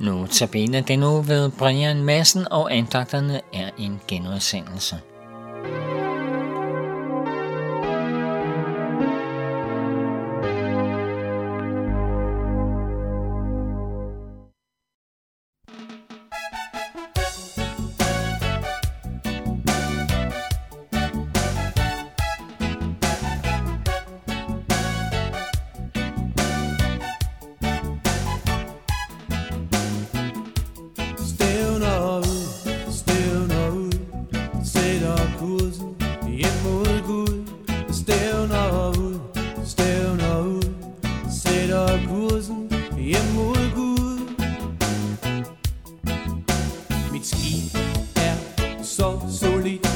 Nu tabiner den nu ved Brian Madsen, og andagterne er en genudsendelse. Så solidt,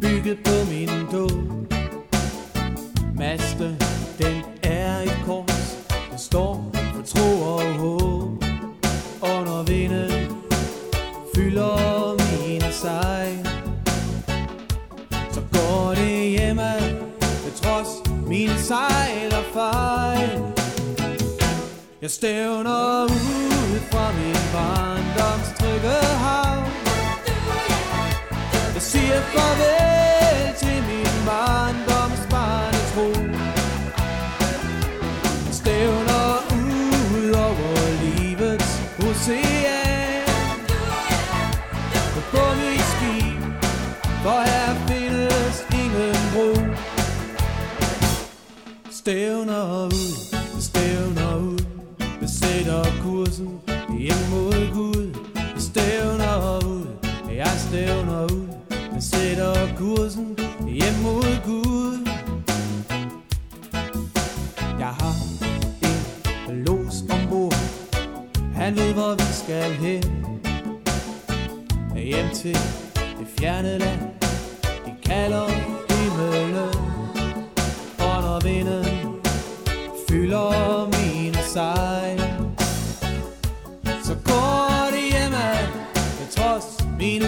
bygget på min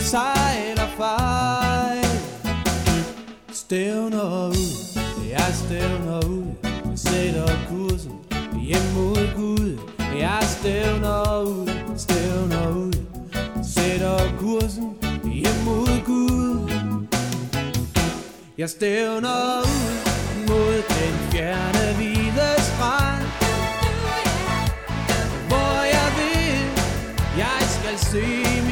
trods sejl og fejl. Stævner ud, jeg stævner ud. Jeg sætter kursen hjem mod Gud. Jeg stævner ud, stævner ud. Sætter kursen hjem mod Gud. Jeg stævner ud mod den fjerne hvide strand. Hvor jeg vil, jeg skal se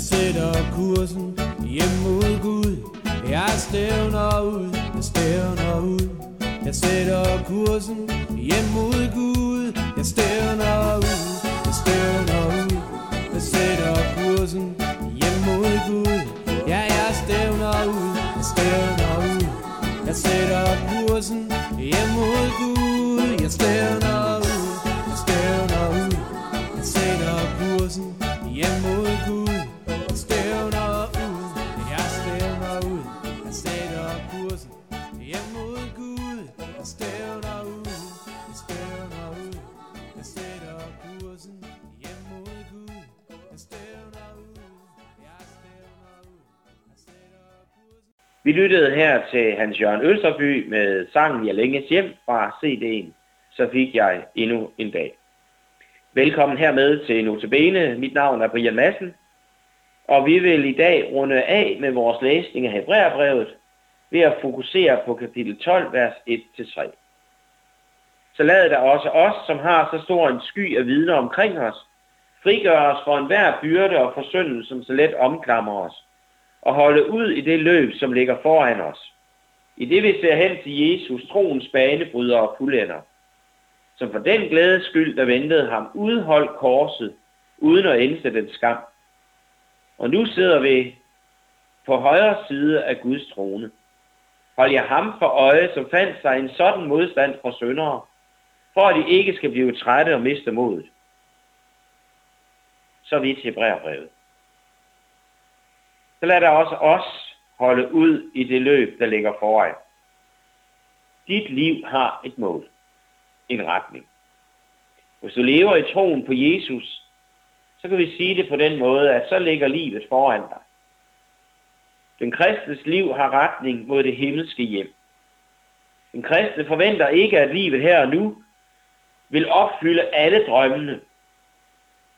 Jeg sætter kursen hjem mod Gud. Jeg stævner ud, jeg stævner ud. Jeg sætter kursen hjem mod Gud. Jeg stævner Jeg stævner ud, jeg stævner ud. Jeg sætter kursen hjem mod Gud. Jeg stævner ud, jeg stævner ud. Jeg sætter kursen. Vi lyttede her til Hans Jørgen Østerby med sangen Jeg længes hjem fra CD'en, så fik jeg endnu en dag. Velkommen hermed til Notabene. Mit navn er Brian Madsen, og vi vil i dag runde af med vores læsning af Hebræerbrevet ved at fokusere på kapitel 12, vers 1-3. Så lad der også os, som har så stor en sky af vidner omkring os, frigøre os for enhver byrde og forsyndelse, som så let omklamrer os, og holde ud i det løb, som ligger foran os. I det vi ser hen til Jesus, troens banebryder og fuldender, som for den glædes skyld, der ventede ham, udholdt korset, uden at indse den skam. Og nu sidder vi på højre side af Guds trone. Hold jer ham for øje, som fandt sig en sådan modstand fra syndere, for at de ikke skal blive trætte og miste modet. Så vidt Hebræerbrevet. Så lad der også os holde ud i det løb, der ligger foran. dit liv har et mål, en retning. Hvis du lever i troen på Jesus, så kan vi sige det på den måde, at så ligger livet foran dig. Den kristnes liv har retning mod det himmelske hjem. Den kristne forventer ikke, at livet her og nu vil opfylde alle drømmene.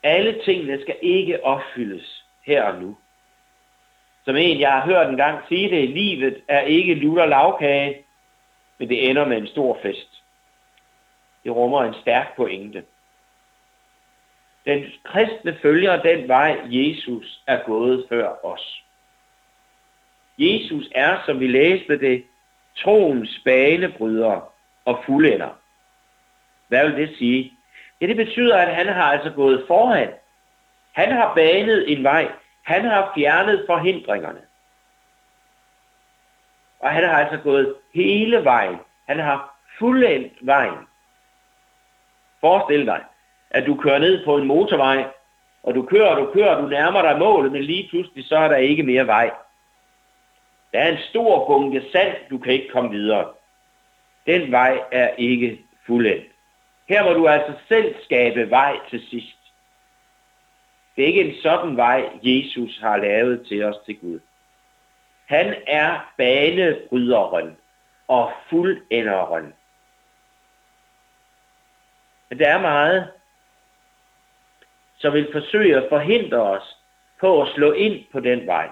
Alle tingene skal ikke opfyldes her og nu. Som en, jeg har hørt en gang sige det, livet er ikke lutter lavkage, men det ender med en stor fest. Det rummer en stærk pointe. Den kristne følger den vej, Jesus er gået før os. Jesus er, som vi læste det, troens banebryder og fuldender. Hvad vil det sige? Ja, det betyder, at han har altså gået foran. Han har banet en vej. Han har fjernet forhindringerne. Og han har altså gået hele vejen. Han har fuldendt vejen. Forestil dig, at du kører ned på en motorvej, og du kører, du kører, du nærmer dig målet, men lige pludselig så er der ikke mere vej. Der er en stor bunke sand, du kan ikke komme videre. Den vej er ikke fuldendt. Her må du altså selv skabe vej til sidst. Det er ikke en sådan vej, Jesus har lavet til os til Gud. Han er banebryderen og fuldenderen. Men der er meget, som vil forsøge at forhindre os på at slå ind på den vej.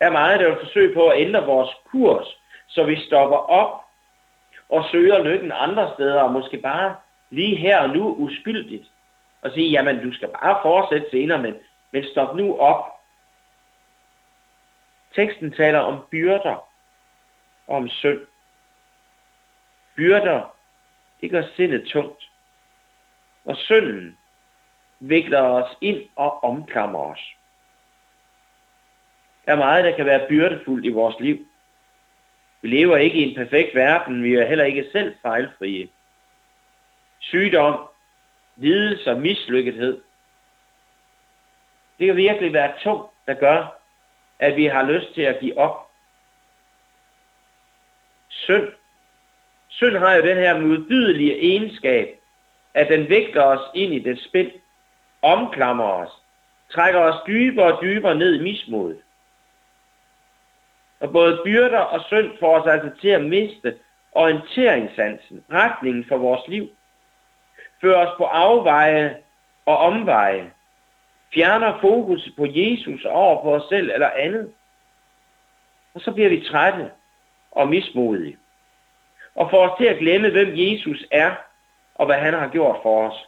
Er meget, der vil forsøge på at ændre vores kurs, så vi stopper op og søger lykken andre steder, og måske bare lige her og nu uskyldigt, og sige, jamen du skal bare fortsætte senere, men, men stop nu op. Teksten taler om byrder og om synd. Byrder, det gør sindet tungt. Og synden vikler os ind og omklamrer os. Der er meget, der kan være byrdefuldt i vores liv. Vi lever ikke i en perfekt verden, vi er heller ikke selv fejlfrie. Sygdom, lidelse og mislykkethed. Det kan virkelig være tungt, der gør, at vi har lyst til at give op. Synd. Synd har jo den her modbydelige egenskab, at den vægter os ind i det spind, omklamrer os, trækker os dybere og dybere ned i mismodet. Og både byrder og synd får os altså til at miste orienteringssansen, retningen for vores liv. Fører os på afveje og omveje. Fjerner fokus på Jesus over på os selv eller andet. Og så bliver vi trætte og mismodige. Og får os til at glemme, hvem Jesus er og hvad han har gjort for os.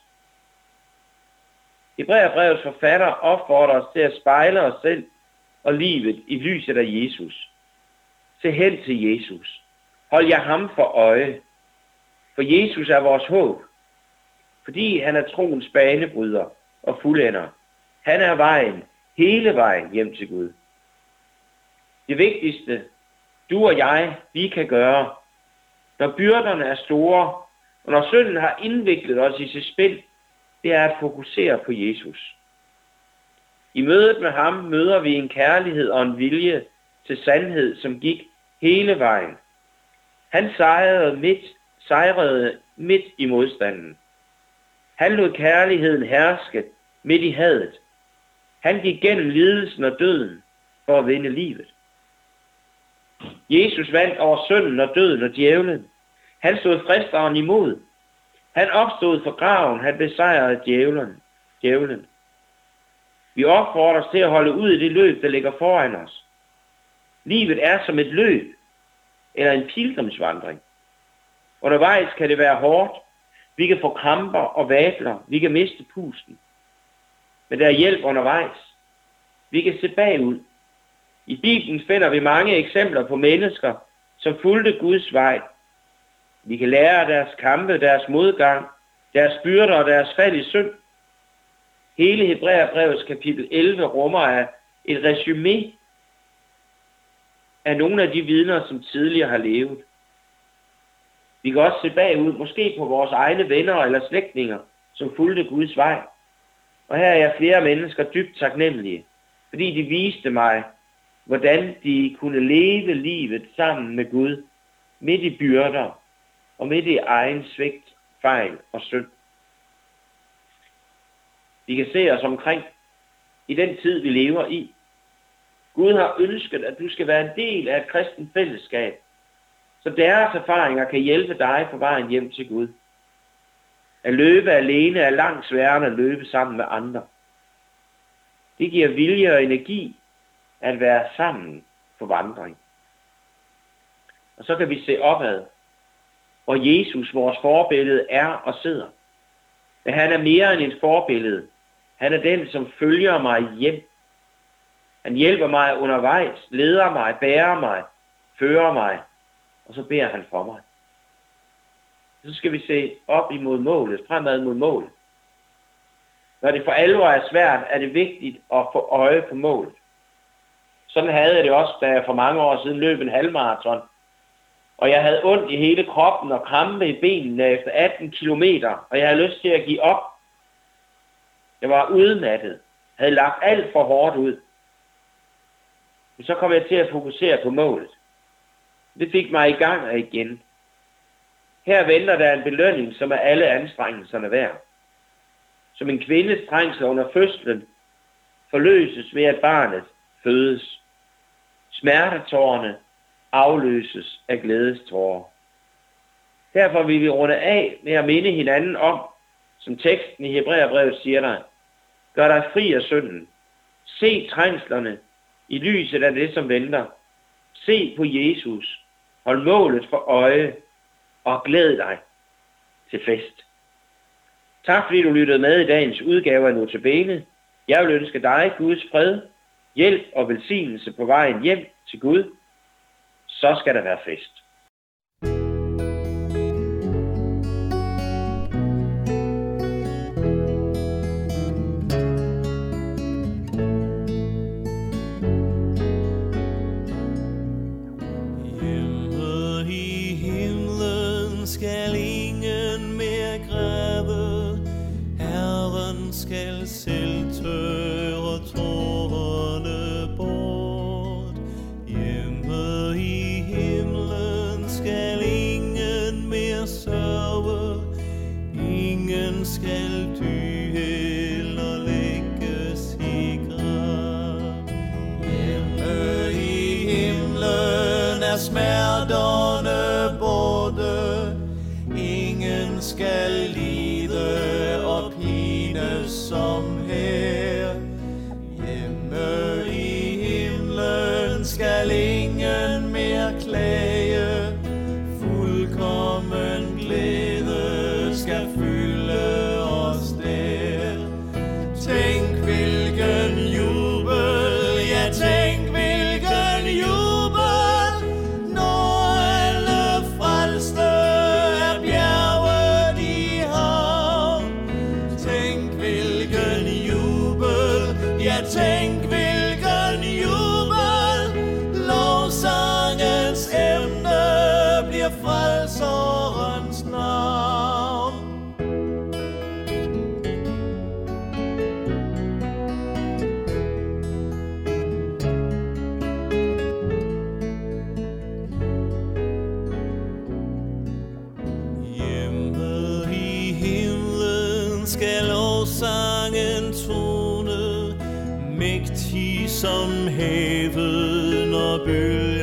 Hebræerbrevets forfatter opfordrer os til at spejle os selv og livet i lyset af Jesus. Se hen til Jesus. Hold jer ham for øje. For Jesus er vores håb. Fordi han er troens banebryder og fuldender. Han er vejen, hele vejen hjem til Gud. Det vigtigste, du og jeg, vi kan gøre, når byrderne er store, og når synden har indviklet os i sit spil, det er at fokusere på Jesus. I mødet med ham møder vi en kærlighed og en vilje til sandhed, som gik hele vejen. Han sejrede midt, sejrede midt i modstanden. Han lod kærligheden herske midt i hadet. Han gik gennem lidelsen og døden for at vinde livet. Jesus vandt over synden og døden og djævlen. Han stod fristeren imod. Han opstod fra graven. Han besejrede djævlen. djævlen. Vi opfordres til at holde ud i det løb, der ligger foran os. Livet er som et løb eller en pilgrimsvandring. Undervejs kan det være hårdt. Vi kan få kramper og vabler. Vi kan miste pusten. Men der er hjælp undervejs. Vi kan se bagud. I Bibelen finder vi mange eksempler på mennesker, som fulgte Guds vej. Vi kan lære af deres kampe, deres modgang, deres byrder og deres fald i synd. Hele Hebræerbrevets kapitel 11 rummer af et resume af nogle af de vidner, som tidligere har levet. Vi kan også se bagud, måske på vores egne venner eller slægtninge, som fulgte Guds vej. Og her er jeg flere mennesker dybt taknemmelige, fordi de viste mig, hvordan de kunne leve livet sammen med Gud, midt i byrder og midt i egen svigt, fejl og synd. Vi kan se os omkring i den tid, vi lever i. Gud har ønsket, at du skal være en del af et kristen fællesskab, så deres erfaringer kan hjælpe dig på vejen hjem til Gud. At løbe alene er langt sværere end at løbe sammen med andre. Det giver vilje og energi at være sammen på vandring. Og så kan vi se opad, hvor Jesus, vores forbillede, er og sidder. Men han er mere end et forbillede. Han er den, som følger mig hjem. Han hjælper mig undervejs, leder mig, bærer mig, fører mig, og så beder han for mig. Så skal vi se op imod målet, fremad mod målet. Når det for alvor er svært, er det vigtigt at få øje på målet. Sådan havde jeg det også, da jeg for mange år siden løb en halvmarathon. Og jeg havde ondt i hele kroppen og krampe i benene efter 18 kilometer, og jeg havde lyst til at give op. Jeg var udmattet, havde lagt alt for hårdt ud. Men så kom jeg til at fokusere på målet. Det fik mig i gang igen. Her venter der en belønning, som er alle anstrengelserne værd. Som en kvindes trængsel under fødslen forløses ved, at barnet fødes. Smertetårerne afløses af glædestårer. Derfor vil vi runde af med at minde hinanden om, som teksten i Hebræerbrevet siger dig, gør dig fri af synden. Se trængslerne i lyset af det, som venter. Se på Jesus. Hold målet for øje og glæd dig til fest. Tak fordi du lyttede med i dagens udgave af Notabene. Jeg vil ønske dig Guds fred, hjælp og velsignelse på vejen hjem til Gud. Så skal der være fest. Skal du eller lægges i grav. Hjemme i himlen er smerterne borte. Ingen skal lide og pine som her. Hjemme i himlen skal ingen mere klage. Bliver frelserens navn. Hjemme i himlen skal lovsangen tone, mægtig som haven og bølgen